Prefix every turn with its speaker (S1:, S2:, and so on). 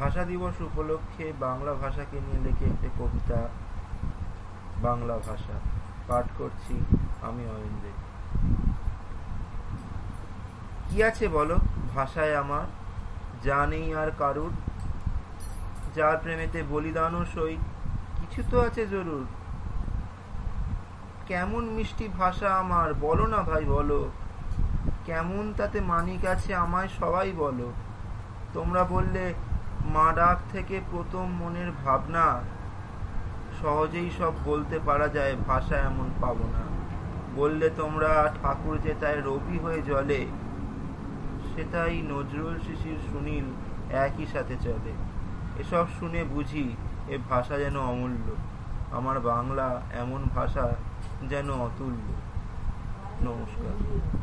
S1: ভাষা দিবস উপলক্ষে বাংলা ভাষাকে নিয়ে লিখে একটি কবিতা বাংলা ভাষা। পাঠ করছি আমি অয়েন্দ্র কি আছে বলো? ভাষায় আমার যা নেই আর কারুর। যার প্রেমেতে বলিদানও সই, কিছু তো আছে জরুর। কেমন মিষ্টি ভাষা আমার, বলো না ভাই, বলো। কেমন তাতে মানিক আছে আমায় সবাই বলো। তোমরা বললে মা ডাক থেকে প্রথম মনের ভাবনা। সহজেই সব বলতে পারা যায়, ভাষা এমন পাবো না। বললে তোমরা ঠাকুর যে তাই রবি হয়ে জলে সেটাই নজরুল শিশির সুনীল একই সাথে চলে। এসব শুনে বুঝি এ ভাষা যেন অমূল্য। আমার বাংলা এমন ভাষা যেন অতুল্য। নমস্কার।